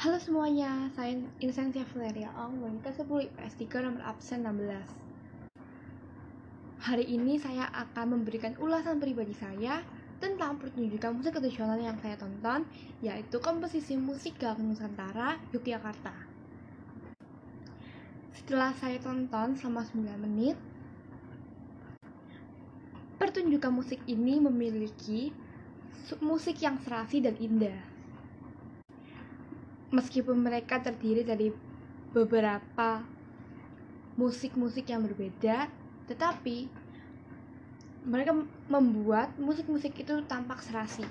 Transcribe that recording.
Halo semuanya, saya Insensia Valeria Ong, wanita 10 IPS 3 nomor absen 16. Hari ini saya akan memberikan ulasan pribadi saya tentang pertunjukan musik tradisional yang saya tonton, yaitu komposisi musik Galang Nusantara Yogyakarta. Setelah saya tonton selama 9 menit, pertunjukan musik ini memiliki musik yang serasi dan indah meskipun mereka terdiri dari beberapa musik-musik yang berbeda, tetapi mereka membuat musik-musik itu tampak serasi.